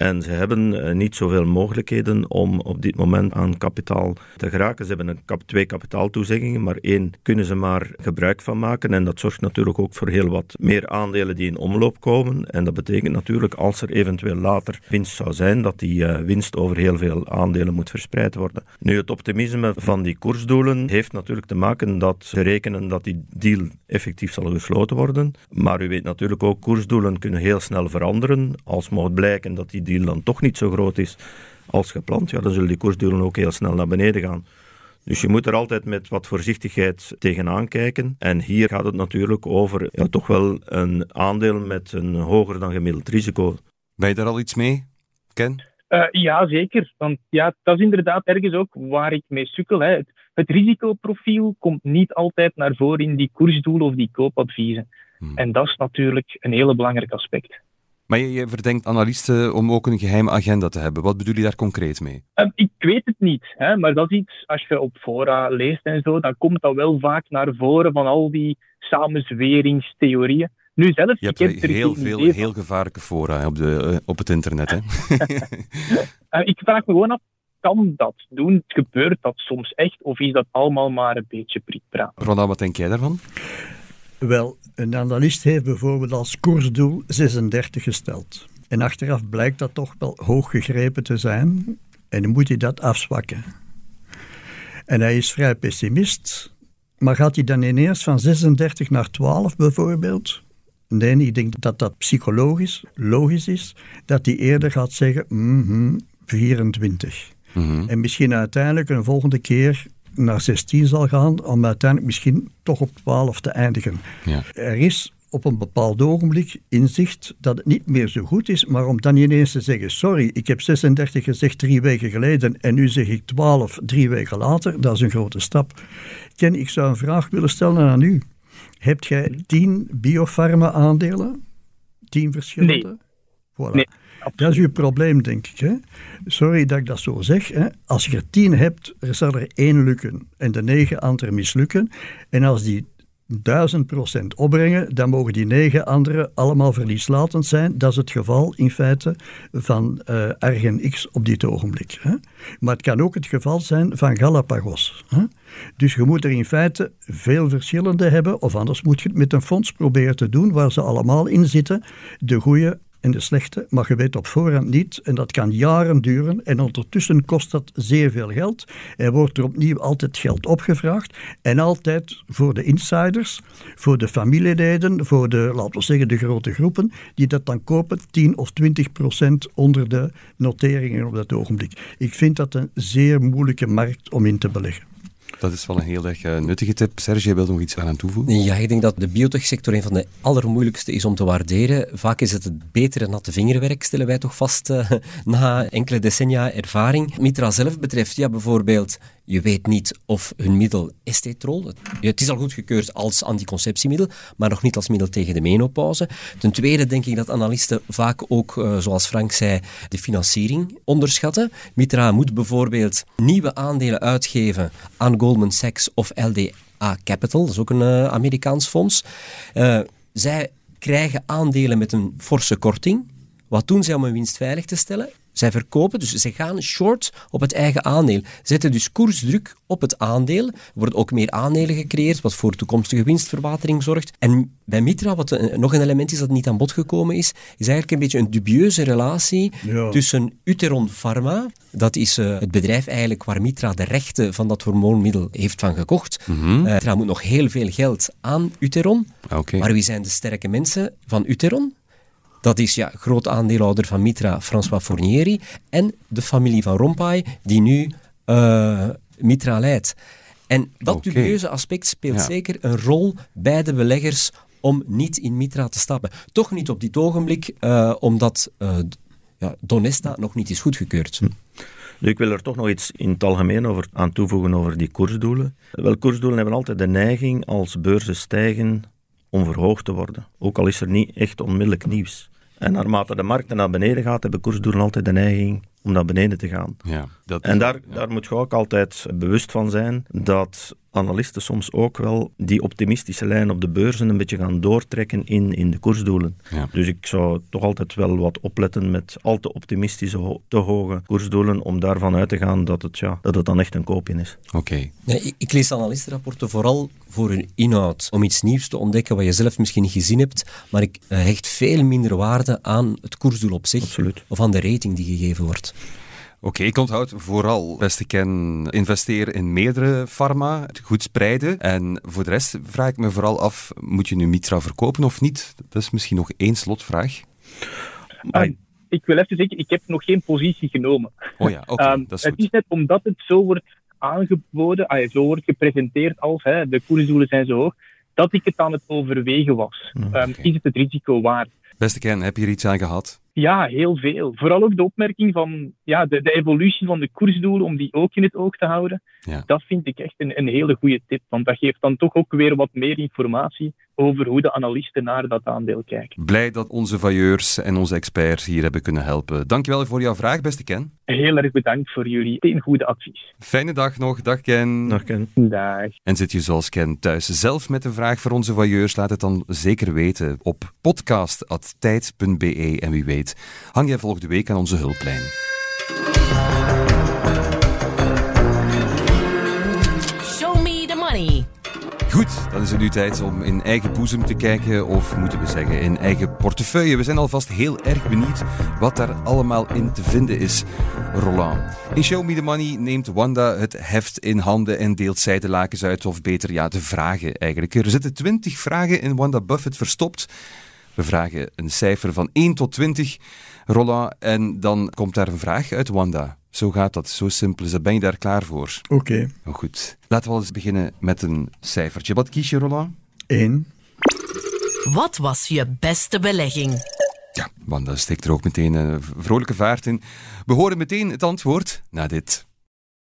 S3: En ze hebben eh, niet zoveel mogelijkheden om op dit moment aan kapitaal te geraken. Ze hebben een kap twee kapitaaltoezeggingen, maar één kunnen ze maar gebruik van maken. En dat zorgt natuurlijk ook voor heel wat meer aandelen die in omloop komen. En dat betekent natuurlijk, als er eventueel later winst zou zijn, dat die uh, winst over heel veel aandelen moet verspreid worden. Nu, het optimisme van die koersdoelen heeft natuurlijk te maken dat ze rekenen dat die deal effectief zal gesloten worden. Maar u weet natuurlijk ook, koersdoelen kunnen heel snel veranderen. Als mocht blijken dat die deal dan toch niet zo groot is als gepland, ja, dan zullen die koersdoelen ook heel snel naar beneden gaan. Dus je moet er altijd met wat voorzichtigheid tegenaan kijken. En hier gaat het natuurlijk over ja, toch wel een aandeel met een hoger dan gemiddeld risico.
S1: Ben je daar al iets mee, Ken?
S6: Uh, ja, zeker. Want ja, dat is inderdaad ergens ook waar ik mee sukkel. Hè. Het, het, risicoprofiel komt niet altijd naar voren in die koersdoelen of die koopadviezen. Hmm. En dat is natuurlijk een hele belangrijk aspect.
S1: Maar je, verdenkt analisten om ook een geheime agenda te hebben. Wat bedoel je daar concreet mee?
S6: Um, ik weet het niet, hè, maar dat is iets, als je op fora leest en zo, dan komt dat wel vaak naar voren van al die samenzweringstheorieën. Nu zelf,
S1: je hebt ik heb heel veel heel gevaarlijke fora op, de, uh, op het internet. Hè?
S6: uh, ik vraag me gewoon af, kan dat doen? Gebeurt dat soms echt? Of is dat allemaal maar een beetje prikpraat?
S1: Ronald, wat denk jij daarvan?
S4: Wel, een analist heeft bijvoorbeeld als koersdoel 36 gesteld. En achteraf blijkt dat toch wel hoog gegrepen te zijn. En dan moet hij dat afzwakken. En hij is vrij pessimist. Maar gaat hij dan ineens van 36 naar 12 bijvoorbeeld? Nee, ik denk dat dat psychologisch logisch is. Dat hij eerder gaat zeggen, mm 24. Mm En misschien uiteindelijk een volgende keer naar 16 zal gaan, om uiteindelijk misschien toch op 12 te eindigen. Ja. Er is op een bepaald ogenblik inzicht dat het niet meer zo goed is, maar om dan ineens te zeggen, sorry, ik heb 36 gezegd drie weken geleden en nu zeg ik 12 drie weken later, dat is een grote stap. Ken, ik zou een vraag willen stellen aan u. Hebt jij 10 biopharma aandelen? 10 verschillende?
S6: Nee. Voilà. nee.
S4: Dat is uw probleem, denk ik. Hè? Sorry dat ik dat zo zeg. Hè? Als je er tien hebt, zal er één lukken en de negen anderen mislukken. En als die duizend procent opbrengen, dan mogen die negen anderen allemaal verlieslatend zijn. Dat is het geval in feite van uh, Argen X op dit ogenblik. Hè? Maar het kan ook het geval zijn van Galapagos. Hè? Dus je moet er in feite veel verschillende hebben, of anders moet je het met een fonds proberen te doen waar ze allemaal in zitten, de goede en de slechte, maar je weet op voorhand niet en dat kan jaren duren en ondertussen kost dat zeer veel geld. Er wordt er opnieuw altijd geld opgevraagd en altijd voor de insiders, voor de familieleden, voor de, laten we zeggen, de grote groepen, die dat dan kopen 10 of 20 procent onder de noteringen op dat ogenblik. Ik vind dat een zeer moeilijke markt om in te beleggen.
S1: Dat is wel een heel erg uh, nuttige tip. Serge, jij wil nog iets aan toevoegen?
S2: Ja, ik denk dat de biotechsector een van de allermoeilijkste is om te waarderen. Vaak is het het betere natte vingerwerk, stellen wij toch vast uh, na enkele decennia ervaring. Mitra zelf betreft, ja, bijvoorbeeld je weet niet of hun middel estetrol, het is al goedgekeurd als anticonceptiemiddel, maar nog niet als middel tegen de menopauze. Ten tweede denk ik dat analisten vaak ook, eh, zoals Frank zei, de financiering onderschatten. Mitra moet bijvoorbeeld nieuwe aandelen uitgeven aan Goldman Sachs of LDA Capital, dat is ook een uh, Amerikaans fonds. Uh, zij krijgen aandelen met een forse korting. Wat doen zij om hun winst veilig te stellen? Zij verkopen, dus ze gaan short op het eigen aandeel. Zetten dus koersdruk op het aandeel. Er worden ook meer aandelen gecreëerd, wat voor toekomstige winstverbetering zorgt. En bij Mitra, wat nog een element is dat niet aan bod gekomen is, is eigenlijk een beetje een dubieuze relatie tussen Uteron Pharma, dat is uh, het bedrijf eigenlijk waar Mitra de rechten van dat hormoonmiddel heeft van gekocht. Mm -hmm. uh, Mitra moet nog heel veel geld aan Uteron. Okay. Maar wie zijn de sterke mensen van Uteron? Dat is ja, groot aandeelhouder van Mitra, François Fournieri, en de familie van Rompuy, die nu uh, Mitra leidt. En dat okay. dubieuze aspect speelt ja. zeker een rol bij de beleggers om niet in Mitra te stappen. Toch niet op dit ogenblik, uh, omdat uh, ja, Donesta nog niet is goedgekeurd. Hm.
S3: ik wil er toch nog iets in het algemeen over, aan toevoegen over die koersdoelen. Wel, koersdoelen hebben altijd de neiging als beurzen stijgen om verhoogd te worden. Ook al is er niet echt onmiddellijk nieuws. En naarmate de markt naar beneden gaat, hebben koersdoelen altijd de neiging om naar beneden te gaan. Ja, dat en daar, ja. daar moet je ook altijd bewust van zijn dat analisten soms ook wel die optimistische lijn op de beurzen een beetje gaan doortrekken in, in de koersdoelen. Ja. Dus ik zou toch altijd wel wat opletten met al te optimistische, te hoge koersdoelen, om daarvan uit te gaan dat het, ja, dat het dan echt een koopje is.
S1: Oké. Okay.
S2: Ik, ik, lees analistenrapporten vooral voor hun inhoud, om iets nieuws te ontdekken wat je zelf misschien niet gezien hebt, maar ik hecht veel minder waarde aan het koersdoel op zich,
S3: Absoluut.
S2: of aan de rating die gegeven wordt.
S1: Oké, okay, ik onthoud vooral, beste Ken, investeren in meerdere pharma, goed spreiden. En voor de rest vraag ik me vooral af, moet je nu Mitra verkopen of niet? Dat is misschien nog één slotvraag.
S6: Uh, ik wil even zeggen, ik heb nog geen positie genomen.
S1: Oh ja, oké, okay, um,
S6: dat is Het is net omdat het zo wordt aangeboden, ah, zo wordt gepresenteerd als hè, de koersdoelen zijn zo hoog, dat ik het aan het overwegen was. Okay. Um, is het het risico waard?
S1: Beste Ken, heb je er iets aan gehad?
S6: Ja, heel veel. Vooral ook de opmerking van ja, de, de evolutie van de koersdoelen, om die ook in het oog te houden. Ja. Dat vind ik echt een, een hele goede tip, want dat geeft dan toch ook weer wat meer informatie over hoe de analisten naar dat aandeel kijken.
S1: Blij dat onze vailleurs en onze experts hier hebben kunnen helpen. Dankjewel voor jouw vraag, beste Ken.
S6: Heel erg bedankt voor jullie een goede advies.
S1: Fijne dag nog. Dag Ken.
S3: Dag Ken.
S6: Dag.
S1: En zit je zoals Ken thuis zelf met een vraag voor onze vailleurs? Laat het dan zeker weten op podcast.tijd.be en wie weet hang jij volgende week aan onze hulplijn.
S5: Show me the money.
S1: Goed, dan is het nu tijd om in eigen boezem te kijken, of moeten we zeggen in eigen portefeuille. We zijn alvast heel erg benieuwd wat daar allemaal in te vinden is. Roland. In Show Me The Money neemt Wanda het heft in handen en deelt zij de lakens uit, of beter ja, de vragen eigenlijk. Er zitten twintig vragen in Wanda Buffett verstopt. We vragen een cijfer van 1 tot 20, Roland, en dan komt daar een vraag uit Wanda. Zo gaat dat, zo simpel is dat. Ben je daar klaar voor?
S4: Oké. Okay.
S1: Oh, goed. Laten we eens beginnen met een cijfertje. Wat kies je, Roland?
S4: 1.
S5: Wat was je beste belegging?
S1: Ja, Wanda steekt er ook meteen een vrolijke vaart in. We horen meteen het antwoord na dit.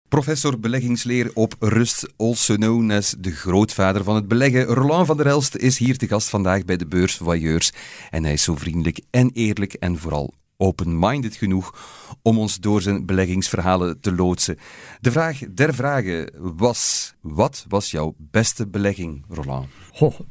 S1: Professor beleggingsleer op Rust, also known as de grootvader van het beleggen, Roland van der Elst, is hier te gast vandaag bij de Beurs Voyeurs. En hij is zo vriendelijk en eerlijk en vooral open-minded genoeg om ons door zijn beleggingsverhalen te loodsen. De vraag der vragen was: wat was jouw beste belegging, Roland?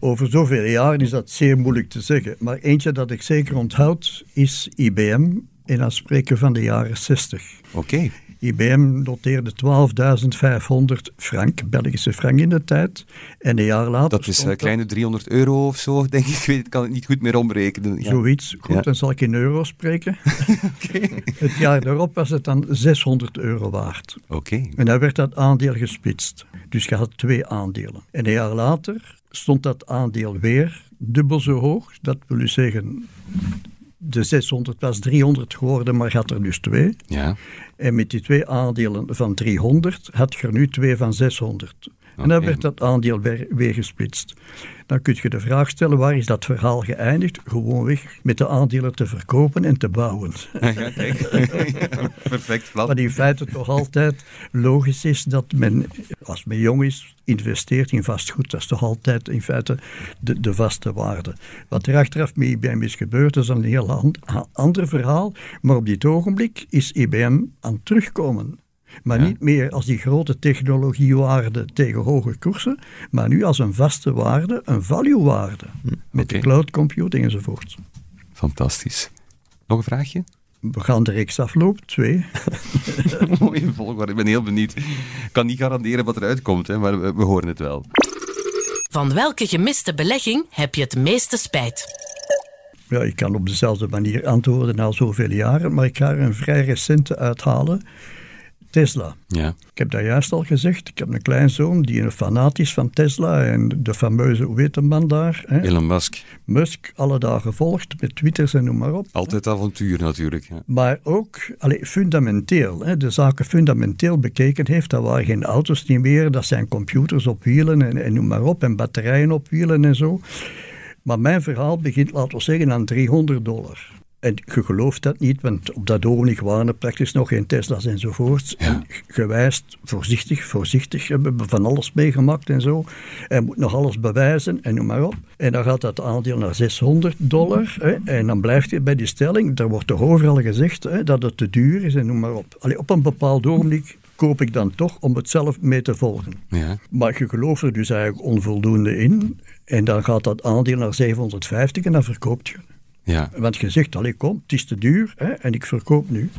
S4: Over zoveel jaren is dat zeer moeilijk te zeggen. Maar eentje dat ik zeker onthoud is IBM. En dan spreken van de jaren 60.
S1: Oké. Okay.
S4: IBM noteerde 12.500 frank, Belgische frank in de tijd. En een jaar later.
S1: Dat is een kleine 300 euro of zo, denk ik. Ik weet, kan het niet goed meer omrekenen.
S4: Ja. Zoiets. Goed, dan zal ik in euro spreken. Het jaar daarop was het dan 600 euro waard.
S1: Oké.
S4: En dan werd dat aandeel gesplitst. Dus je had twee aandelen. En een jaar later stond dat aandeel weer dubbel zo hoog. Dat wil u zeggen, de 600 was 300 geworden, maar had er dus twee.
S1: Ja.
S4: En met die twee aandelen van 300 had je er nu twee van 600. En dan werd dat aandeel weer, weer gesplitst. Dan kun je de vraag stellen, waar is dat verhaal geëindigd? Gewoonweg met de aandelen te verkopen en te bouwen.
S1: Ja, kijk. Perfect plan.
S4: Wat in feite toch altijd logisch is dat men, als men jong is, investeert in vastgoed. Dat is toch altijd in feite de, de vaste waarde. Wat er achteraf met IBM is gebeurd, is een heel ander verhaal. Maar op dit ogenblik is IBM aan het terugkomen. Maar niet meer als die grote technologiewaarde tegen hoge koersen, maar nu als een vaste waarde, een value-waarde. Hm, met de cloud computing enzovoort.
S1: Fantastisch. Nog een vraagje?
S4: We gaan de reeks aflopen, twee.
S1: Mooie volgorde, ik ben heel benieuwd. Ik kan niet garanderen wat eruit komt, hè, maar we, we horen het wel.
S5: Van welke gemiste belegging heb je het meeste spijt?
S4: Ja, ik kan op dezelfde manier antwoorden na zoveel jaren, maar ik ga er een vrij recente uithalen. Tesla.
S1: Ja.
S4: Ik heb dat juist al gezegd. Ik heb een kleinzoon die een fanaat is van Tesla en de fameuze, hoe heet de man daar?
S1: Hè? Elon Musk.
S4: Musk, alle dagen volgt met twitters en noem maar op.
S1: Altijd avontuur natuurlijk. Ja.
S4: Maar ook allez, fundamenteel, hè, de zaken fundamenteel bekeken heeft. Dat waren geen auto's niet meer, dat zijn computers op wielen en, en noem maar op, en batterijen op wielen en zo. Maar mijn verhaal begint, laten we zeggen, aan 300 dollar. En je gelooft dat niet, want op dat ogenblik waren er praktisch nog geen Tesla's enzovoorts. Ja. En gewijst, voorzichtig, voorzichtig, hebben we van alles meegemaakt en zo. En moet nog alles bewijzen en noem maar op. En dan gaat dat aandeel naar 600 dollar. Hè, en dan blijft je bij die stelling, daar wordt toch overal gezegd hè, dat het te duur is en noem maar op. Allee, op een bepaald ogenblik koop ik dan toch om het zelf mee te volgen.
S1: Ja.
S4: Maar je gelooft er dus eigenlijk onvoldoende in. En dan gaat dat aandeel naar 750 en dan verkoopt je.
S1: Ja.
S4: Want je zegt, allee kom, het is te duur hè, en ik verkoop nu.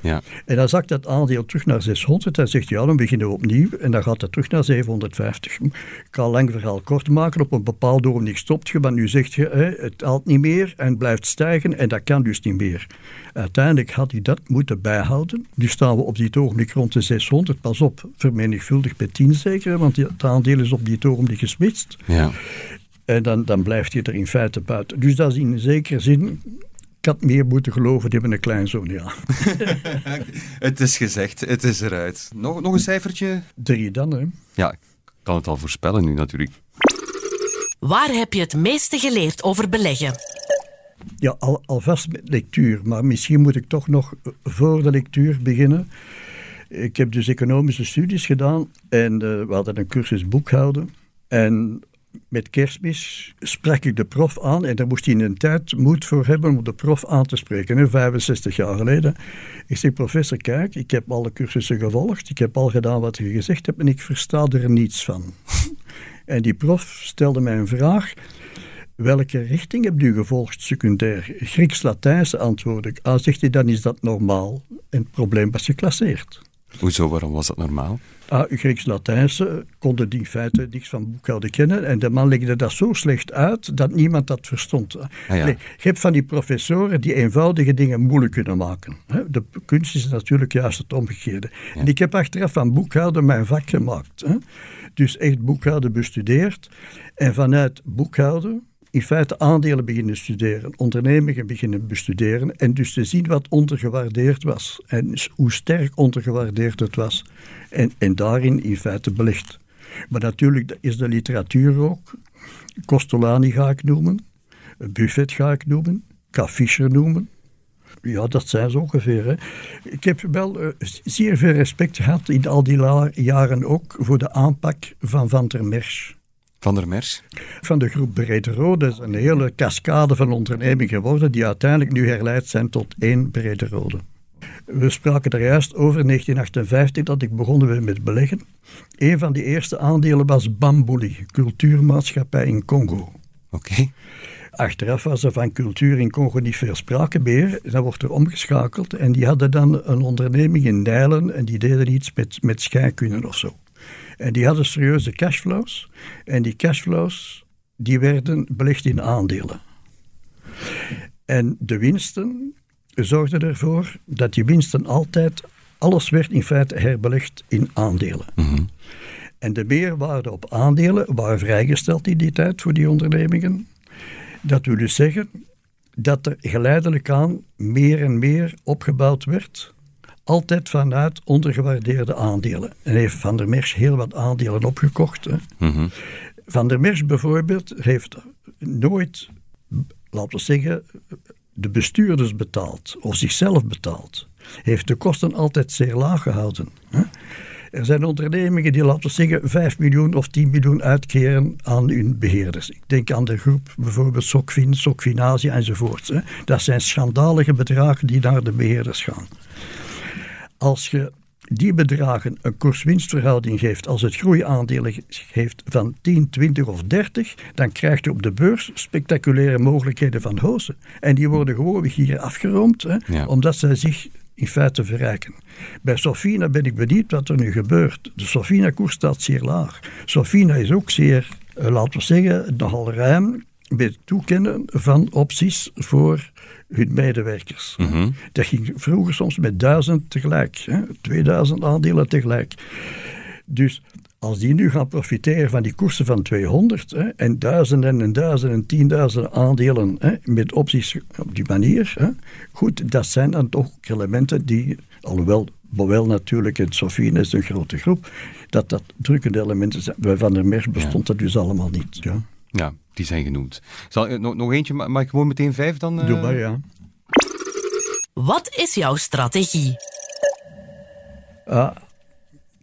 S1: Ja.
S4: En dan zakt dat aandeel terug naar 600 en zegt ja, dan beginnen we opnieuw en dan gaat het terug naar 750. Ik kan lang verhaal kort maken, op een bepaald ogenblik stopt je, maar nu zegt je hè, het haalt niet meer en blijft stijgen en dat kan dus niet meer. Uiteindelijk had hij dat moeten bijhouden. Nu staan we op dit ogenblik rond de 600, pas op, vermenigvuldigd met 10 zeker, want het aandeel is op dit ogenblik gesplitst.
S1: Ja.
S4: En dan, dan blijft je er in feite buiten. Dus dat is in zekere zin ik had meer moeten geloven, die hebben een kleinzoon, ja.
S1: het is gezegd, het is eruit. Nog, nog een cijfertje?
S4: Drie dan, hè.
S1: Ja, ik kan het al voorspellen nu natuurlijk.
S5: Waar heb je het meeste geleerd over beleggen?
S4: Ja, al, alvast met lectuur, maar misschien moet ik toch nog voor de lectuur beginnen. Ik heb dus economische studies gedaan en uh, we hadden een cursus boekhouden. En met kerstmis sprak ik de prof aan en daar moest hij een tijd moed voor hebben om de prof aan te spreken, hè, 65 jaar geleden. Ik zeg, professor, kijk, ik heb alle cursussen gevolgd, ik heb al gedaan wat je gezegd hebt en ik versta er niets van. en die prof stelde mij een vraag, welke richting hebt u gevolgd secundair? Grieks-Latijnse antwoord ik. Ah, zegt hij, dan is dat normaal. En het probleem was geclasseerd.
S1: Hoezo, waarom was dat normaal?
S4: Ah, Grieks-Latijnse konden die in feite niks van boekhouden kennen. En de man legde dat zo slecht uit dat niemand dat verstond.
S1: Ah, ja.
S4: nee, je hebt van die professoren die eenvoudige dingen moeilijk kunnen maken. De kunst is natuurlijk juist het omgekeerde. En ik heb achteraf van boekhouden mijn vak gemaakt. Dus echt boekhouden bestudeerd. En vanuit boekhouden in feite aandelen beginnen studeren, ondernemingen beginnen bestuderen en dus te zien wat ondergewaardeerd was en hoe sterk ondergewaardeerd het was. En, en daarin in feite belegd. Maar natuurlijk is de literatuur ook. Costolani ga ik noemen, Buffett ga ik noemen, K. Noemen. Ja, dat zijn ze ongeveer. Ik heb wel uh, zeer veel respect gehad in al die jaren ook voor de aanpak van Van der Merch.
S1: Van der Mers?
S4: Van de groep Brederode. Dat is een hele cascade van ondernemingen geworden die uiteindelijk nu herleid zijn tot één Brederode. We spraken er juist over in 1958 dat ik begonnen ben met beleggen. Een van die eerste aandelen was Bambuli, cultuurmaatschappij in Congo.
S1: Oké.
S4: Achteraf was er van cultuur in Congo niet veel sprake meer. Dan wordt er omgeschakeld en die hadden dan een onderneming in Nijlen en die deden iets met, met scheikunde of zo. En die hadden serieuze cashflows. En die cashflows die werden belegd in aandelen. En de winsten zorgden ervoor dat die winsten altijd, alles werd in feite herbelegd in aandelen. Mhm. En de meerwaarde op aandelen waren vrijgesteld in die tijd voor die ondernemingen. Dat wil dus zeggen dat er geleidelijk aan meer en meer opgebouwd werd, altijd vanuit ondergewaardeerde aandelen. En heeft Van der Merch heel wat aandelen opgekocht. Mhm. Van der Merch bijvoorbeeld heeft nooit, laten we zeggen, de bestuurders betaald of zichzelf betaald. Heeft de kosten altijd zeer laag gehouden. Er zijn ondernemingen die, laten we zeggen, 5 miljoen of 10 miljoen uitkeren aan hun beheerders. Ik denk aan de groep bijvoorbeeld Sokfin, Sokfinasia enzovoort. Dat zijn schandalige bedragen die naar de beheerders gaan. Als je die bedragen een koers-winstverhouding geeft, als het groeiaandelen heeft van 10, 20 of 30, dan krijg je op de beurs spectaculaire mogelijkheden van hozen. En die worden gewoon hier afgeroomd, hè, omdat zij zich in feite verrijken. Bij Sofina ben ik benieuwd wat er nu gebeurt. De Sofina-koers staat zeer laag. Sofina is ook zeer, eh, laten we zeggen, nogal ruim bij het toekennen van opties voor hun medewerkers. Mhm. Dat ging vroeger soms met duizend tegelijk, hè, 2000 aandelen tegelijk. Dus als die nu gaan profiteren van die koersen van 200 hè, en duizenden en duizenden en tienduizenden aandelen hè, met opties op die manier, hè, goed, dat zijn dan toch elementen die, alhoewel Bowel natuurlijk en Sofine is een grote groep, dat dat drukkende elementen zijn. Bij Van der Merch bestond dat dus allemaal niet. Ja.
S1: Ja, die zijn genoemd. Zal, eh, nog, nog eentje, maar ik gewoon meteen vijf dan?
S4: Uh... Doe maar, ja.
S5: Wat is jouw strategie?
S4: Ah,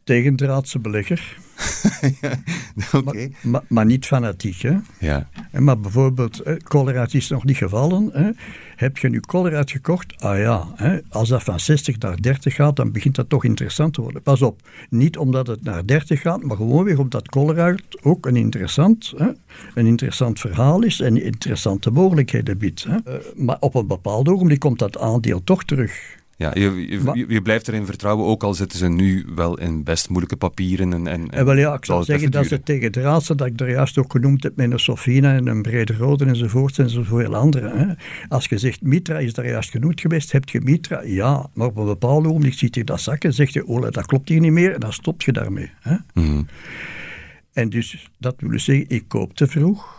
S4: tegendraadse belegger. Maar, maar, niet fanatiek, hè?
S1: Ja.
S4: Maar bijvoorbeeld, Colruyt is nog niet gevallen. Hè? Heb je nu Colruyt gekocht? Ah ja, hè? als dat van 60 naar 30 gaat, dan begint dat toch interessant te worden. Pas op, niet omdat het naar 30 gaat, maar gewoon weer omdat Colruyt ook een interessant, hè? een interessant verhaal is en interessante mogelijkheden biedt. Hè? Uh, maar op een bepaald ogenblik komt dat aandeel toch terug.
S1: Ja, je, je, blijft erin vertrouwen, ook al zitten ze nu wel in best moeilijke papieren. En, en,
S4: en wel ja, ik zou zeggen dat ze tegen de raadse, dat ik er juist ook genoemd heb met een Sofina en een Brede Rode enzovoort en zoveel andere. Hè. Als je zegt Mitra is daar juist genoemd geweest, heb je Mitra? Ja, maar op een bepaald ogenblik ziet je dat zakken, zeg je, oh, dat klopt hier niet meer en dan stop je daarmee. Hè. Mhm. En dus, dat wil zeggen, ik koop te vroeg,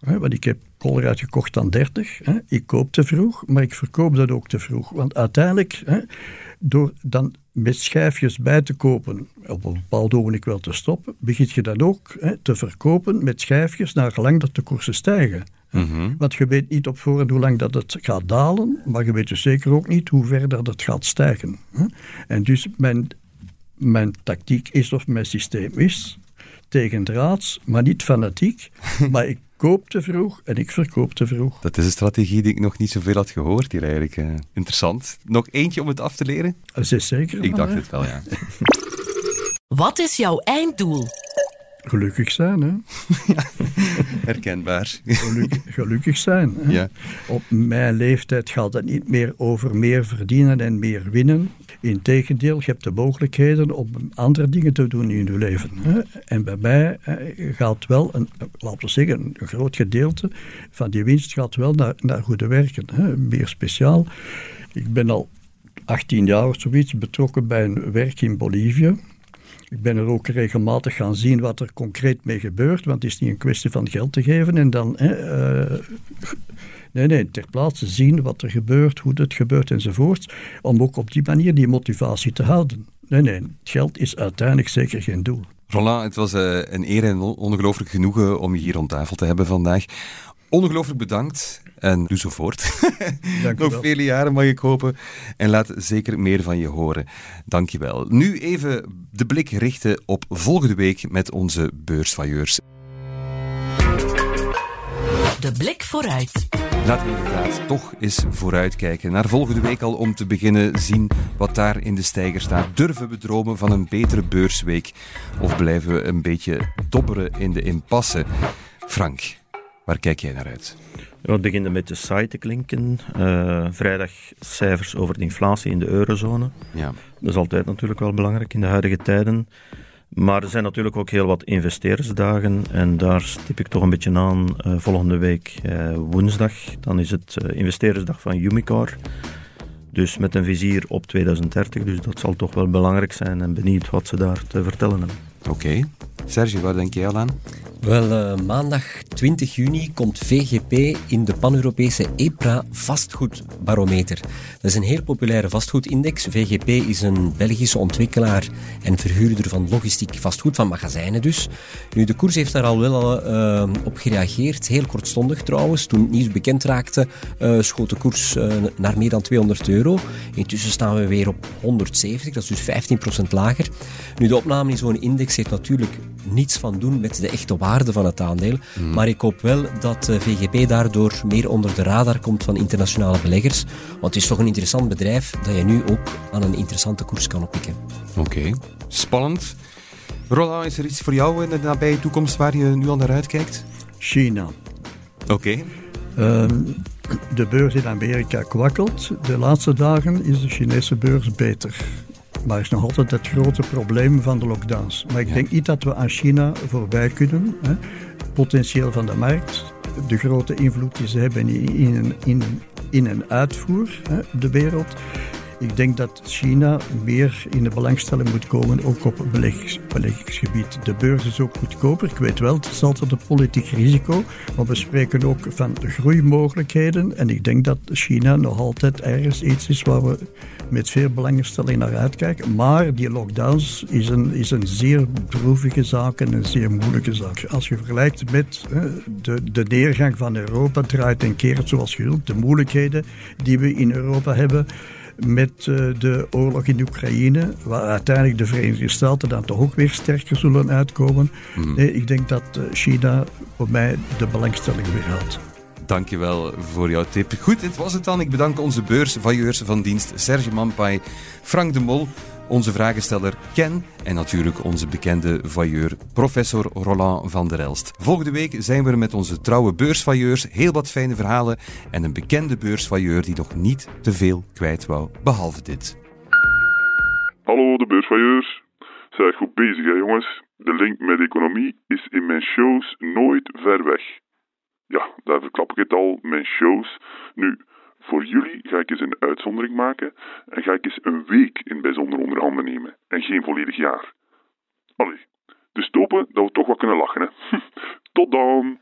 S4: hè, want ik heb Colruyt gekocht aan 30. Hè. Ik koop te vroeg, maar ik verkoop dat ook te vroeg. Want uiteindelijk, hè, door dan met schijfjes bij te kopen, op een bepaald ogenblik wel te stoppen, begint je dan ook hè, te verkopen met schijfjes naar gelang dat de koersen stijgen. Mhm. Want je weet niet op voorhand hoe lang dat het gaat dalen, maar je weet dus zeker ook niet hoe ver dat het gaat stijgen. Hè. En dus mijn, mijn tactiek is of mijn systeem is tegen draads, maar niet fanatiek. maar ik koop te vroeg en ik verkoop te vroeg.
S1: Dat is een strategie die ik nog niet zoveel had gehoord hier eigenlijk. Uh, interessant. Nog eentje om het af te leren?
S4: Dat is zeker.
S1: Ik dacht het wel, ja.
S5: Wat is jouw einddoel?
S4: Gelukkig zijn, hè?
S1: herkenbaar.
S4: Gelukkig, zijn. Hè? Ja. Op mijn leeftijd gaat het niet meer over meer verdienen en meer winnen. Integendeel, je hebt de mogelijkheden om andere dingen te doen in je leven. Hè? En bij mij gaat wel, een, laten we zeggen, een groot gedeelte van die winst gaat wel naar, naar goede werken. Hè? Meer speciaal. Ik ben al 18 jaar of zoiets betrokken bij een werk in Bolivie. Ik ben er ook regelmatig gaan zien wat er concreet mee gebeurt, want het is niet een kwestie van geld te geven en dan. uh, nee, nee, ter plaatse zien wat er gebeurt, hoe het gebeurt enzovoort, om ook op die manier die motivatie te houden. Nee, nee, geld is uiteindelijk zeker geen doel.
S1: Roland, het was uh, een eer en ongelooflijk genoegen om je hier rond tafel te hebben vandaag. Ongelooflijk bedankt en doe zo voort. Nog vele jaren mag ik hopen. En laat zeker meer van je horen. Dank je wel. Nu even de blik richten op volgende week met onze beursvailleurs.
S5: De blik vooruit.
S1: Laten we inderdaad toch eens vooruitkijken. Naar volgende week al om te beginnen zien wat daar in de stijger staat. Durven we dromen van een betere beursweek? Of blijven we een beetje dobberen in de impasse? Frank, Waar kijk jij naar uit?
S3: We beginnen met de site te klinken. Uh, vrijdag cijfers over de inflatie in de eurozone. Ja. Dat is altijd natuurlijk wel belangrijk in de huidige tijden. Maar er zijn natuurlijk ook heel wat investeerdersdagen en daar stip ik toch een beetje aan uh, volgende week uh, woensdag. Dan is het investeerdersdag van Umicore. Dus met een vizier op 2030, dus dat zal toch wel belangrijk zijn en benieuwd wat ze daar te vertellen hebben.
S1: Oké. Sergio, waar denk jij al aan?
S2: Wel, uh, maandag 20 juni komt VGP in de pan-Europese EPRA vastgoedbarometer. Dat is een heel populaire vastgoedindex. VGP is een Belgische ontwikkelaar en verhuurder van logistiek vastgoed, van magazijnen dus. Nu, de koers heeft daar al wel uh, op gereageerd, heel kortstondig trouwens. Toen het nieuws bekend raakte, uh, schoot de koers naar meer dan 200 euro. Intussen staan we weer op 170, dat is dus 15% lager. Nu, de opname in zo'n index heeft natuurlijk niets van doen met de echte waarde van het aandeel. Hmm. Maar ik hoop wel dat eh, VGP daardoor meer onder de radar komt van internationale beleggers. Want het is toch een interessant bedrijf dat je nu ook aan een interessante koers kan oppikken.
S1: Oké, spannend. Roland, is er iets voor jou in de nabije toekomst waar je nu al naar uitkijkt?
S4: China.
S1: Oké.
S4: Ehm, de beurs in Amerika kwakkelt. De laatste dagen is de Chinese beurs beter. Maar is nog altijd het grote probleem van de lockdowns. Maar ik denk niet dat we aan China voorbij kunnen. Hè. Potentieel van de markt, de grote invloed die ze hebben in, in, in, in een uitvoer hè, de wereld. Ik denk dat China meer in de belangstelling moet komen, ook op beleggings, beleggingsgebied. De beurs is ook goedkoper. Ik weet wel, het is altijd een politiek risico, maar we spreken ook van groeimogelijkheden. En ik denk dat China nog altijd ergens iets is waar we met veel belangstelling naar uitkijken. Maar die lockdowns is een, is een zeer droevige zaak en een zeer moeilijke zaak. Als je vergelijkt met de, de neergang van Europa, draait en keert zoals genoemd, de moeilijkheden die we in Europa hebben met eh, de oorlog in Oekraïne, waar uiteindelijk de Verenigde Staten dan toch ook weer sterker zullen uitkomen. Hmm. Nee, ik denk dat eh, China voor mij de belangstelling weer haalt.
S1: Dankjewel voor jouw tip. Goed, dit was het dan. Ik bedank onze beursvailleurs van dienst Serge Mampai, Frank de Mol, onze vragensteller Ken en natuurlijk onze bekende vailleur professor Roland van der Elst. Volgende week zijn we er met onze trouwe beursvailleurs, heel wat fijne verhalen en een bekende beursvailleur die nog niet te veel kwijt wou, behalve dit.
S7: Hallo de beursvailleurs. Zijn goed bezig hè jongens. De link met economie is in mijn shows nooit ver weg. Ja, daar verklap ik het al, mijn shows. Nu, voor jullie ga ik eens een uitzondering maken en ga ik eens een week in bijzonder onderhanden nemen en geen volledig jaar. Allee, dus topen dat we toch wat kunnen lachen hè. Tot dan!